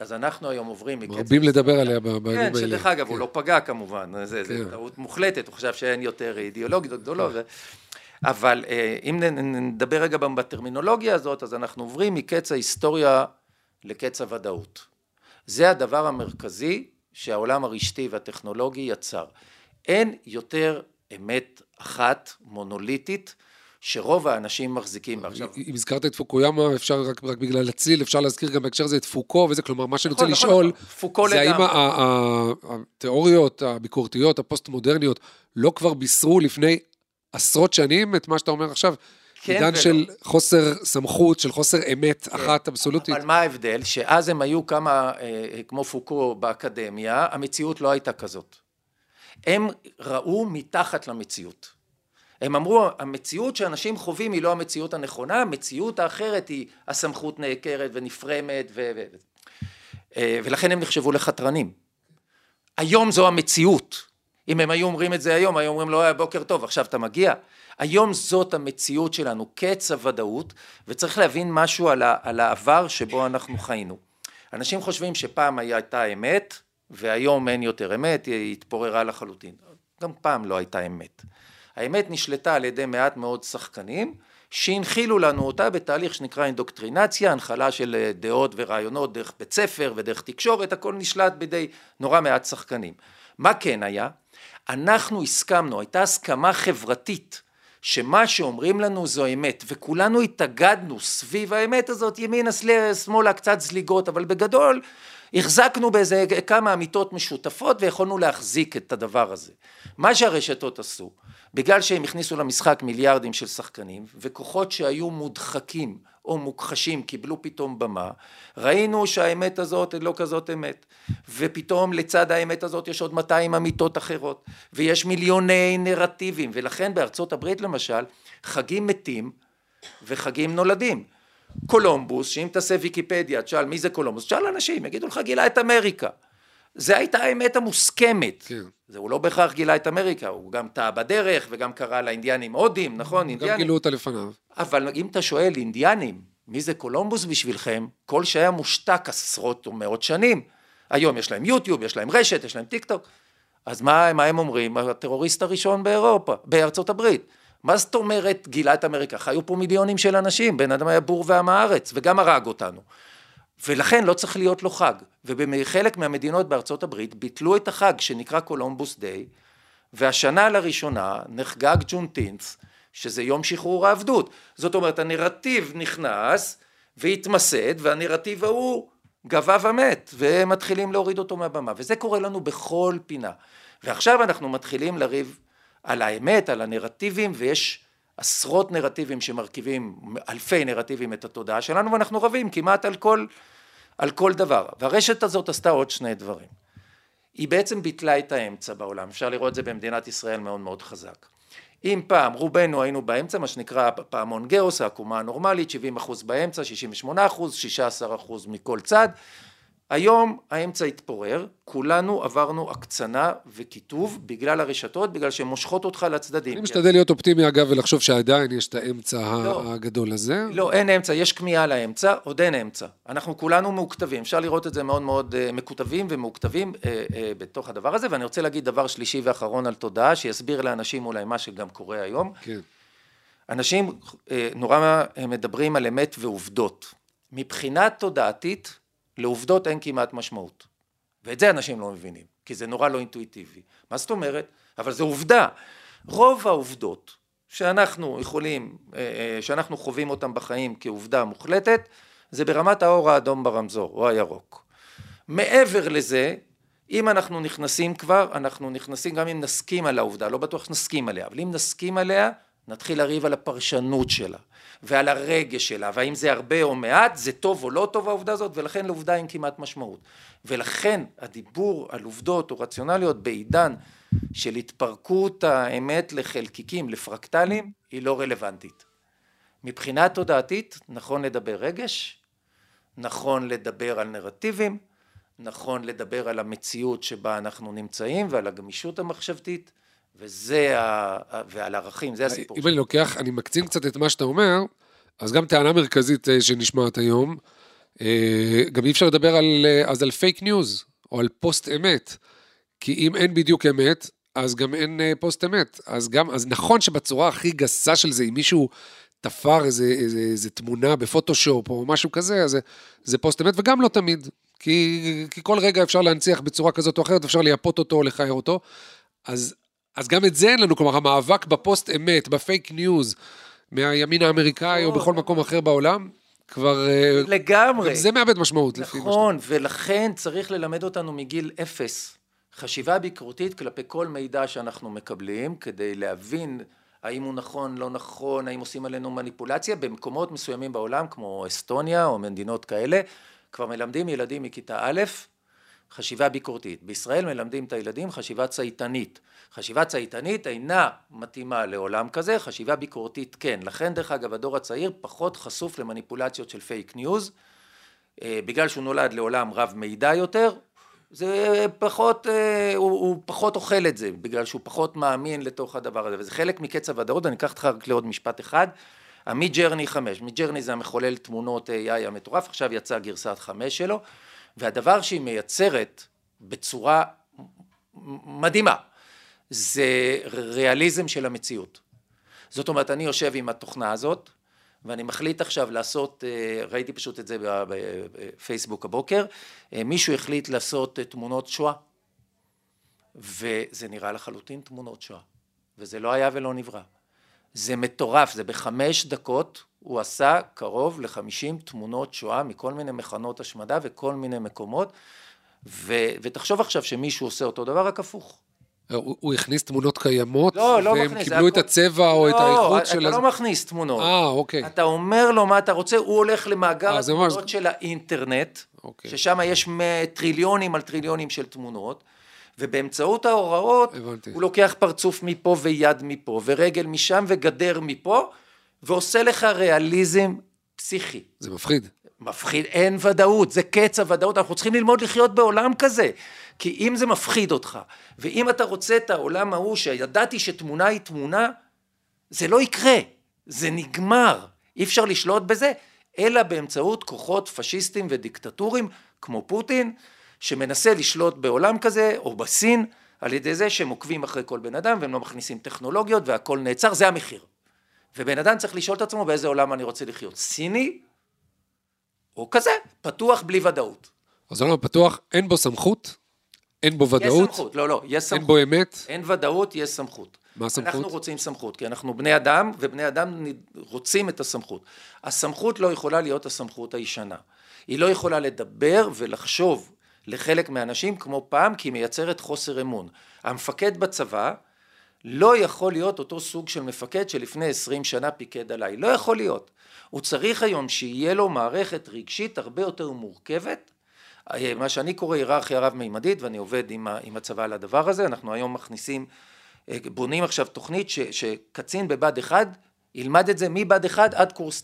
אז אנחנו היום עוברים מקצב... מרבים לדבר עליה בימים כן, האלה. שדרך אגב, כן. הוא לא פגע כמובן, זה, זה כן. טעות מוחלטת, הוא חשב שאין יותר אידיאולוגיות גדולות, ו... אבל אה, אם נדבר רגע בטרמינולוגיה הזאת, אז אנחנו עוברים מקץ ההיסטוריה לקץ הוודאות. זה הדבר המרכזי שהעולם הרשתי והטכנולוגי יצר. אין יותר אמת אחת, מונוליטית, שרוב האנשים מחזיקים בה. עכשיו, אם הזכרת את פוקויאמה, אפשר רק, רק בגלל הצליל, אפשר להזכיר גם בהקשר הזה את פוקו וזה, כלומר, מה שאני רוצה נכון, נכון, לשאול, נכון. זה האם התיאוריות הביקורתיות, הפוסט-מודרניות, לא כבר בישרו לפני עשרות שנים את מה שאתה אומר עכשיו? כן עידן ולא. כן. של חוסר סמכות, של חוסר אמת אחת אבסולוטית. אבל מה ההבדל? שאז הם היו כמה, אה, כמו פוקו באקדמיה, המציאות לא הייתה כזאת. הם ראו מתחת למציאות. הם אמרו, המציאות שאנשים חווים היא לא המציאות הנכונה, המציאות האחרת היא הסמכות נעקרת ונפרמת, ו... ו... אה, ולכן הם נחשבו לחתרנים. היום זו המציאות. אם הם היו אומרים את זה היום, היו אומרים לו, "אה, בוקר טוב, עכשיו אתה מגיע. היום זאת המציאות שלנו, קץ הוודאות, וצריך להבין משהו על, ה, על העבר שבו אנחנו חיינו. אנשים חושבים שפעם הייתה אמת, והיום אין יותר אמת, היא התפוררה לחלוטין. גם פעם לא הייתה אמת. האמת נשלטה על ידי מעט מאוד שחקנים, שהנחילו לנו אותה בתהליך שנקרא אינדוקטרינציה, הנחלה של אה, דעות ורעיונות דרך בית ספר ודרך תקשורת, הכל נשלט בידי נורא מעט שחקנים. מה כן היה? אנחנו הסכמנו, הייתה הסכמה חברתית, שמה שאומרים לנו זו אמת, וכולנו התאגדנו סביב האמת הזאת, ימינה, שמאלה, קצת זליגות, אבל בגדול החזקנו באיזה כמה אמיתות משותפות ויכולנו להחזיק את הדבר הזה. מה שהרשתות עשו, בגלל שהם הכניסו למשחק מיליארדים של שחקנים, וכוחות שהיו מודחקים או מוכחשים קיבלו פתאום במה, ראינו שהאמת הזאת היא לא כזאת אמת, ופתאום לצד האמת הזאת יש עוד 200 אמיתות אחרות, ויש מיליוני נרטיבים, ולכן בארצות הברית למשל, חגים מתים וחגים נולדים. קולומבוס, שאם תעשה ויקיפדיה, תשאל מי זה קולומבוס, תשאל אנשים, יגידו לך גילה את אמריקה. זה הייתה האמת המוסכמת. כן. זה הוא לא בהכרח גילה את אמריקה, הוא גם טעה בדרך וגם קרא לאינדיאנים הודים, נכון? גם אינדיאנים. גילו אותה לפניו. אבל אם אתה שואל אינדיאנים, מי זה קולומבוס בשבילכם? כל שהיה מושתק עשרות ומאות שנים. היום יש להם יוטיוב, יש להם רשת, יש להם טיק טוק. אז מה, מה הם אומרים? הטרוריסט הראשון באירופה, בארצות הברית. מה זאת אומרת גילה את אמריקה? חיו פה מיליונים של אנשים, בן אדם היה בור ועם הארץ, וגם הרג אותנו. ולכן לא צריך להיות לו חג. ובחלק מהמדינות בארצות הברית ביטלו את החג שנקרא Columbus Day, והשנה לראשונה נחגג ג'ונטינס, שזה יום שחרור העבדות. זאת אומרת, הנרטיב נכנס והתמסד, והנרטיב ההוא גבה ומת, והם מתחילים להוריד אותו מהבמה, וזה קורה לנו בכל פינה. ועכשיו אנחנו מתחילים לריב על האמת, על הנרטיבים, ויש עשרות נרטיבים שמרכיבים, אלפי נרטיבים את התודעה שלנו, ואנחנו רבים כמעט על כל, על כל דבר. והרשת הזאת עשתה עוד שני דברים. היא בעצם ביטלה את האמצע בעולם, אפשר לראות את זה במדינת ישראל מאוד מאוד חזק. אם פעם רובנו היינו באמצע, מה שנקרא פעמון גאוס, העקומה הנורמלית, 70 אחוז באמצע, 68 אחוז, 16 אחוז מכל צד, היום האמצע התפורר, כולנו עברנו הקצנה וקיטוב בגלל הרשתות, בגלל שהן מושכות אותך לצדדים. אני משתדל להיות אופטימי אגב ולחשוב שעדיין יש את האמצע לא. הגדול הזה. לא, אין אמצע, יש כמיהה לאמצע, עוד אין אמצע. אנחנו כולנו מאוכתבים, אפשר לראות את זה מאוד מאוד אה, מקוטבים ומאוכתבים אה, אה, בתוך הדבר הזה, ואני רוצה להגיד דבר שלישי ואחרון על תודעה, שיסביר לאנשים אולי מה שגם קורה היום. כן. אנשים אה, נורא אה, מדברים על אמת ועובדות. מבחינה תודעתית, לעובדות אין כמעט משמעות. ואת זה אנשים לא מבינים, כי זה נורא לא אינטואיטיבי. מה זאת אומרת? אבל זו עובדה. רוב העובדות שאנחנו יכולים, אה, אה, שאנחנו חווים אותן בחיים כעובדה מוחלטת, זה ברמת האור האדום ברמזור, או הירוק. מעבר לזה, אם אנחנו נכנסים כבר, אנחנו נכנסים גם אם נסכים על העובדה, לא בטוח שנסכים עליה, אבל אם נסכים עליה, נתחיל לריב על הפרשנות שלה, ועל הרגש שלה, והאם זה הרבה או מעט, זה טוב או לא טוב העובדה הזאת, ולכן לעובדה אין כמעט משמעות. ולכן הדיבור על עובדות או רציונליות בעידן של התפרקות האמת לחלקיקים, לפרקטלים, היא לא רלוונטית. מבחינה תודעתית, נכון לדבר רגש, נכון לדבר על נרטיבים, נכון לדבר על המציאות שבה אנחנו נמצאים ועל הגמישות המחשבתית, וזה, ה... ועל ערכים, זה הסיפור. אם אני לוקח, אני מקצין קצת את מה שאתה אומר, אז גם טענה מרכזית אה, שנשמעת היום, אה, גם אי אפשר לדבר על, אה, אז על fake news, או על פוסט אמת. כי אם אין בדיוק אמת, אז גם אין פוסט אמת. אז גם, אז נכון שבצורה הכי גסה של זה, אם מישהו תפר איזה, איזה, איזה תמונה בפוטושופ או משהו כזה, אז זה, זה פוסט אמת, וגם לא תמיד. כי, כי כל רגע אפשר להנציח בצורה כזאת או אחרת, אפשר לייפות אותו או לכער אותו. אז, אז גם את זה אין לנו, כלומר, המאבק בפוסט אמת, ב-fake news, מהימין האמריקאי או בכל מקום אחר בעולם, כבר... אה, לגמרי. זה מאבד משמעות, לפי מה שאתה... נכון, ולכן צריך ללמד אותנו מגיל אפס חשיבה ביקורתית כלפי כל מידע שאנחנו מקבלים, כדי להבין האם הוא נכון, לא נכון, האם עושים עלינו מניפולציה. במקומות מסוימים בעולם, כמו אסטוניה או מדינות כאלה, כבר מלמדים ילדים מכיתה א', חשיבה ביקורתית. בישראל מלמדים את הילדים חשיבה צייתנית. חשיבה צייתנית אינה מתאימה לעולם כזה, חשיבה ביקורתית כן. לכן דרך אגב הדור הצעיר פחות חשוף למניפולציות של פייק ניוז, אה, בגלל שהוא נולד לעולם רב מידע יותר, זה פחות, אה, הוא, הוא פחות אוכל את זה, בגלל שהוא פחות מאמין לתוך הדבר הזה, וזה חלק מקצב ודאות, אני אקח אותך רק לעוד משפט אחד, ה Midjourney 5, Midjourney זה המחולל תמונות AI המטורף, עכשיו יצאה גרסת 5 שלו, והדבר שהיא מייצרת בצורה מדהימה, זה ריאליזם של המציאות. זאת אומרת, אני יושב עם התוכנה הזאת, ואני מחליט עכשיו לעשות, אה, ראיתי פשוט את זה בפייסבוק הבוקר, אה, מישהו החליט לעשות אה, תמונות שואה, וזה נראה לחלוטין תמונות שואה, וזה לא היה ולא נברא. זה מטורף, זה בחמש דקות הוא עשה קרוב לחמישים תמונות שואה מכל מיני מחנות השמדה וכל מיני מקומות, ו, ותחשוב עכשיו שמישהו עושה אותו דבר רק הפוך. הוא, הוא הכניס תמונות קיימות, לא, לא והם מכניס, קיבלו את הצבע או את האיכות לא, של... אתה הזה? לא מכניס תמונות. אה, אוקיי. אתה אומר לו מה אתה רוצה, הוא הולך למאגר אה, זה ממש- התמונות של האינטרנט, אוקיי. ששם יש טריליונים על טריליונים של תמונות, ובאמצעות ההוראות, הבנתי. הוא לוקח פרצוף מפה ויד מפה, ורגל משם וגדר מפה, ועושה לך ריאליזם פסיכי. זה מפחיד. מפחיד, אין ודאות, זה קץ הוודאות, אנחנו צריכים ללמוד לחיות בעולם כזה. כי אם זה מפחיד אותך, ואם אתה רוצה את העולם ההוא שידעתי שתמונה היא תמונה, זה לא יקרה, זה נגמר, אי אפשר לשלוט בזה, אלא באמצעות כוחות פשיסטיים ודיקטטוריים כמו פוטין, שמנסה לשלוט בעולם כזה, או בסין, על ידי זה שהם עוקבים אחרי כל בן אדם והם לא מכניסים טכנולוגיות והכל נעצר, זה המחיר. ובן אדם צריך לשאול את עצמו באיזה עולם אני רוצה לחיות, סיני או כזה, פתוח בלי ודאות. אז העולם הפתוח, אין בו סמכות, אין בו יש ודאות, סמכות, לא, לא, יש סמכות. אין בו אמת. אין ודאות, יש סמכות. מה הסמכות? אנחנו רוצים סמכות, כי אנחנו בני אדם, ובני אדם רוצים את הסמכות. הסמכות לא יכולה להיות הסמכות הישנה. היא לא יכולה לדבר ולחשוב לחלק מהאנשים כמו פעם, כי היא מייצרת חוסר אמון. המפקד בצבא לא יכול להיות אותו סוג של מפקד שלפני עשרים שנה פיקד עליי. לא יכול להיות. הוא צריך היום שיהיה לו מערכת רגשית הרבה יותר מורכבת, אה, מה שאני קורא היררכיה רב-מימדית, ואני עובד עם, עם הצבא על הדבר הזה, אנחנו היום מכניסים, אה, בונים עכשיו תוכנית ש, שקצין בבה"ד 1 ילמד את זה מבה"ד 1 עד קורס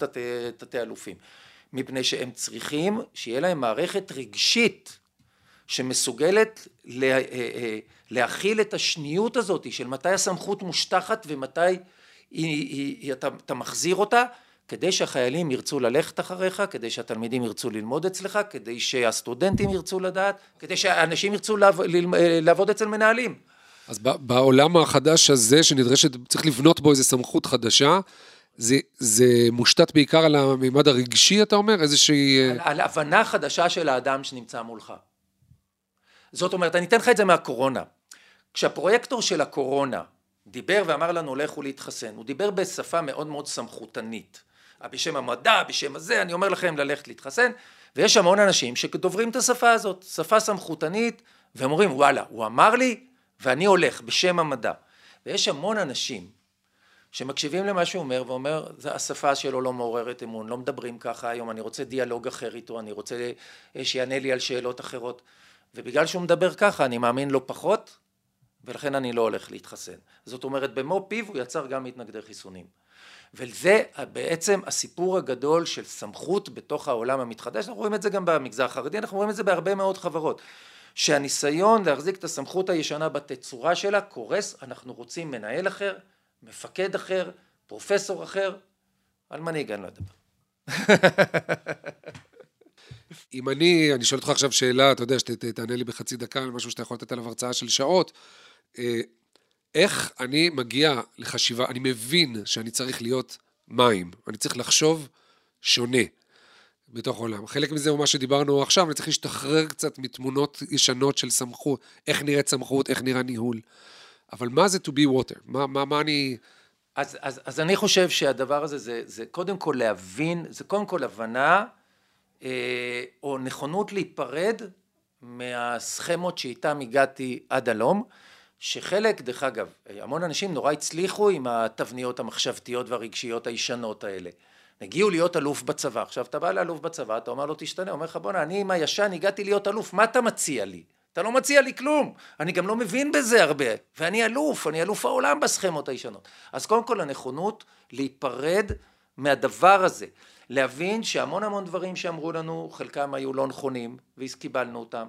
תתי אלופים, מפני שהם צריכים שיהיה להם מערכת רגשית שמסוגלת לה, אה, אה, להכיל את השניות הזאת של מתי הסמכות מושטחת ומתי היא, היא, היא, אתה, אתה מחזיר אותה כדי שהחיילים ירצו ללכת אחריך, כדי שהתלמידים ירצו ללמוד אצלך, כדי שהסטודנטים ירצו לדעת, כדי שאנשים ירצו לעב, אה, לעבוד אצל מנהלים. אז בעולם החדש הזה, שנדרשת, צריך לבנות בו איזו סמכות חדשה, זה, זה מושתת בעיקר על המימד הרגשי, אתה אומר? איזושהי... על, על הבנה חדשה של האדם שנמצא מולך. זאת אומרת, אני אתן לך את זה מהקורונה. כשהפרויקטור של הקורונה דיבר ואמר לנו לכו להתחסן, הוא דיבר בשפה מאוד מאוד סמכותנית. בשם המדע, בשם הזה, אני אומר לכם ללכת להתחסן, ויש המון אנשים שדוברים את השפה הזאת, שפה סמכותנית, והם אומרים וואלה, הוא אמר לי ואני הולך בשם המדע. ויש המון אנשים שמקשיבים למה שהוא אומר ואומר, "זה- השפה שלו לא מעוררת אמון, לא מדברים ככה היום, אני רוצה דיאלוג אחר איתו, אני רוצה שיענה לי על שאלות אחרות. ובגלל שהוא מדבר ככה, אני מאמין לו פחות, ולכן אני לא הולך להתחסן. זאת אומרת, במו פיו הוא יצר גם מתנגדי חיסונים. וזה בעצם הסיפור הגדול של סמכות בתוך העולם המתחדש, אנחנו רואים את זה גם במגזר החרדי, אנחנו רואים את זה בהרבה מאוד חברות. שהניסיון להחזיק את הסמכות הישנה בתצורה שלה קורס, אנחנו רוצים מנהל אחר, מפקד אחר, פרופסור אחר, על מנהיג אני לא אדבר. אם אני, אני שואל אותך עכשיו שאלה, אתה יודע, שתענה לי בחצי דקה על משהו שאתה יכול לתת עליו הרצאה של שעות, אה, איך אני מגיע לחשיבה, אני מבין שאני צריך להיות מים, אני צריך לחשוב שונה בתוך העולם. חלק מזה הוא מה שדיברנו עכשיו, אני צריך להשתחרר קצת מתמונות ישנות של סמכות, איך נראית סמכות, איך נראה ניהול. אבל מה זה to be water? מה, מה, מה אני... אז, אז, אז אני חושב שהדבר הזה זה, זה קודם כל להבין, זה קודם כל הבנה או נכונות להיפרד מהסכמות שאיתם הגעתי עד הלום, שחלק, דרך אגב, המון אנשים נורא הצליחו עם התבניות המחשבתיות והרגשיות הישנות האלה. הגיעו להיות אלוף בצבא, עכשיו אתה בא לאלוף בצבא, אתה אומר לו תשתנה, הוא אומר לך בואנה אני עם הישן הגעתי להיות אלוף, מה אתה מציע לי? אתה לא מציע לי כלום, אני גם לא מבין בזה הרבה, ואני אלוף, אני אלוף העולם בסכמות הישנות. אז קודם כל הנכונות להיפרד מהדבר הזה, להבין שהמון המון דברים שאמרו לנו, חלקם היו לא נכונים, וקיבלנו אותם,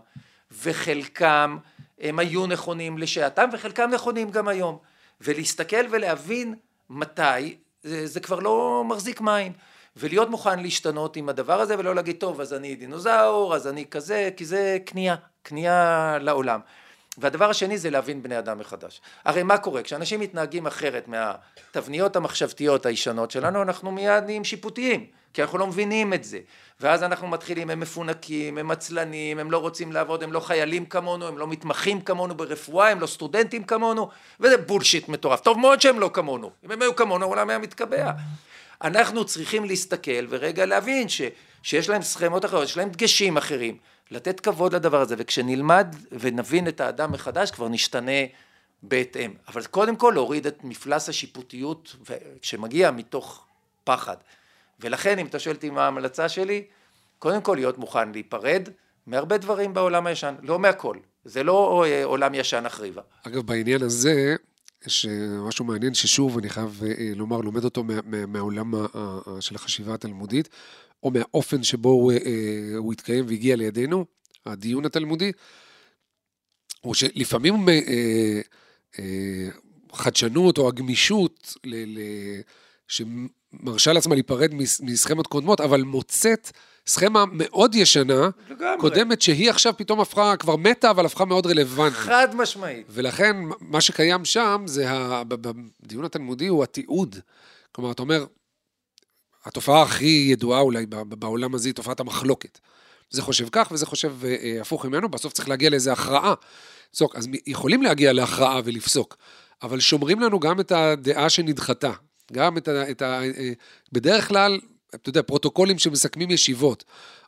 וחלקם הם היו נכונים לשעתם, וחלקם נכונים גם היום, ולהסתכל ולהבין מתי זה, זה כבר לא מחזיק מים. ולהיות מוכן להשתנות עם הדבר הזה ולא להגיד טוב אז אני דינוזאור אז אני כזה כי זה כניעה כניעה לעולם והדבר השני זה להבין בני אדם מחדש. הרי מה קורה? כשאנשים מתנהגים אחרת מהתבניות המחשבתיות הישנות שלנו אנחנו מיד נהיים שיפוטיים כי אנחנו לא מבינים את זה. ואז אנחנו מתחילים הם מפונקים הם עצלנים הם לא רוצים לעבוד הם לא חיילים כמונו הם לא מתמחים כמונו ברפואה הם לא סטודנטים כמונו וזה בולשיט מטורף. טוב מאוד שהם לא כמונו. אם הם היו כמונו העולם היה מתקבע. אנחנו צריכים להסתכל ורגע להבין ש, שיש להם סכמות אחרות, יש להם דגשים אחרים, לתת כבוד לדבר הזה, וכשנלמד ונבין את האדם מחדש כבר נשתנה בהתאם. אבל קודם כל להוריד את מפלס השיפוטיות שמגיע מתוך פחד. ולכן אם אתה שואל אותי מה ההמלצה שלי, קודם כל להיות מוכן להיפרד מהרבה דברים בעולם הישן, לא מהכל. זה לא אה, עולם ישן החריבה. אגב, בעניין הזה, יש אה, משהו מעניין ששוב, אני חייב אה, אה, לומר, לומד אותו מה, מה, מהעולם של החשיבה התלמודית, או מהאופן שבו הוא, הוא התקיים והגיע לידינו, הדיון התלמודי, הוא שלפעמים חדשנות או הגמישות ל, ל, שמרשה לעצמה להיפרד מסכמות קודמות, אבל מוצאת סכמה מאוד ישנה, לגמרי. קודמת, שהיא עכשיו פתאום הפכה, כבר מתה, אבל הפכה מאוד רלוונטית. חד משמעית. ולכן, מה שקיים שם, זה, ה... בדיון התלמודי, הוא התיעוד. כלומר, אתה אומר, התופעה הכי ידועה אולי בעולם הזה היא תופעת המחלוקת. זה חושב כך וזה חושב אה, אה, הפוך ממנו, בסוף צריך להגיע לאיזה הכרעה. פסוק, אז יכולים להגיע להכרעה ולפסוק, אבל שומרים לנו גם את הדעה שנדחתה. גם את ה... את ה אה, בדרך כלל, אתה יודע, פרוטוקולים שמסכמים ישיבות,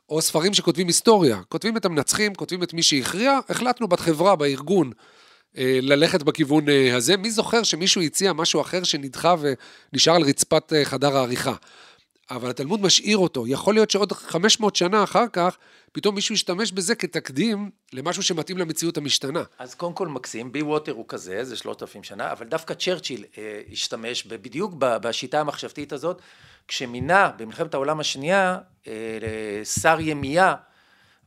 או ספרים שכותבים היסטוריה, כותבים את המנצחים, כותבים את מי שהכריע, החלטנו בחברה, בארגון, אה, ללכת בכיוון אה, הזה. מי זוכר שמישהו הציע משהו אחר שנדחה ונשאר על רצפת אה, חדר העריכה? אבל התלמוד משאיר אותו. יכול להיות שעוד 500 שנה אחר כך, פתאום מישהו ישתמש בזה כתקדים למשהו שמתאים למציאות המשתנה. אז קודם כל מקסים, בי ווטר הוא כזה, זה 3,000 שנה, אבל דווקא צ'רצ'יל אה, השתמש בדיוק בשיטה המחשבתית הזאת, כשמינה במלחמת העולם השנייה אה, שר ימייה,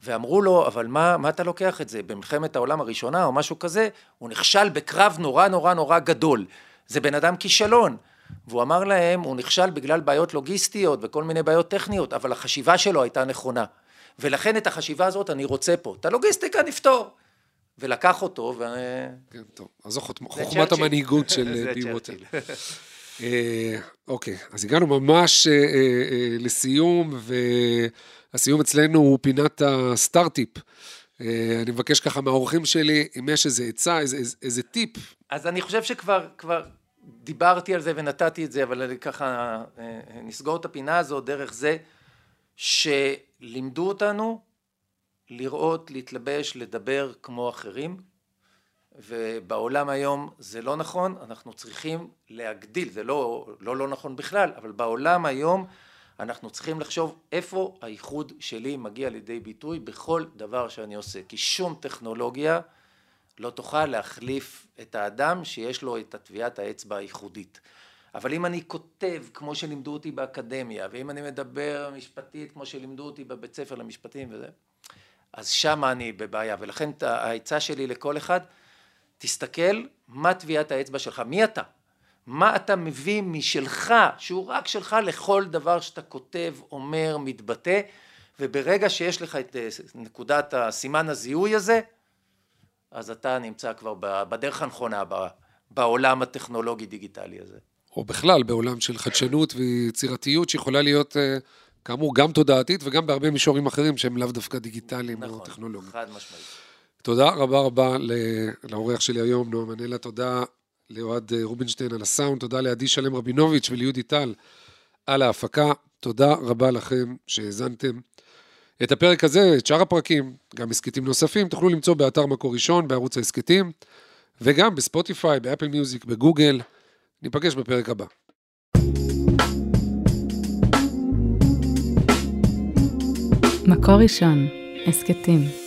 ואמרו לו, אבל מה, מה אתה לוקח את זה? במלחמת העולם הראשונה או משהו כזה, הוא נכשל בקרב נורא נורא נורא גדול. זה בן אדם כישלון. והוא אמר להם, הוא נכשל בגלל בעיות לוגיסטיות וכל מיני בעיות טכניות, אבל החשיבה שלו הייתה נכונה. ולכן את החשיבה הזאת אני רוצה פה. את הלוגיסטיקה נפתור. ולקח אותו, ו... כן, טוב. אז זו חוכמת המנהיגות של בי ווטר. אה, אוקיי, אז הגענו ממש אה, אה, לסיום, והסיום אצלנו הוא פינת הסטארט-טיפ. אני מבקש ככה מהאורחים שלי, אם יש איזה עצה, איזה, איזה, איזה טיפ. אז אני חושב שכבר כבר דיברתי על זה ונתתי את זה, אבל ככה נסגור את הפינה הזו דרך זה שלימדו אותנו לראות, להתלבש, לדבר כמו אחרים, ובעולם היום זה לא נכון, אנחנו צריכים להגדיל, זה לא לא, לא נכון בכלל, אבל בעולם היום אנחנו צריכים לחשוב איפה הייחוד שלי מגיע לידי ביטוי בכל דבר שאני עושה, כי שום טכנולוגיה לא תוכל להחליף את האדם שיש לו את הטביעת האצבע הייחודית. אבל אם אני כותב כמו שלימדו אותי באקדמיה, ואם אני מדבר משפטית כמו שלימדו אותי בבית ספר למשפטים וזה, אז שם אני בבעיה, ולכן העצה שלי לכל אחד, תסתכל מה טביעת האצבע שלך, מי אתה? מה אתה מביא משלך, שהוא רק שלך לכל דבר שאתה כותב, אומר, מתבטא, וברגע שיש לך את אה, נקודת הסימן הזיהוי הזה, אז אתה נמצא כבר בדרך הנכונה בעולם הטכנולוגי-דיגיטלי הזה. או בכלל בעולם של חדשנות ויצירתיות שיכולה להיות, אה, כאמור, גם תודעתית וגם בהרבה מישורים אחרים שהם לאו דווקא דיגיטליים נכון, או טכנולוגיים. נכון, חד משמעית. תודה רבה רבה לאורח שלי היום, נועה מנלה, תודה לאוהד אה, רובינשטיין על הסאונד, תודה לעדי שלם רבינוביץ' וליהודי טל על ההפקה, תודה רבה לכם שהאזנתם. את הפרק הזה, את שאר הפרקים, גם הסכתים נוספים, תוכלו למצוא באתר מקור ראשון, בערוץ ההסכתים, וגם בספוטיפיי, באפל מיוזיק, בגוגל. ניפגש בפרק הבא. מקור ראשון, הסכתים.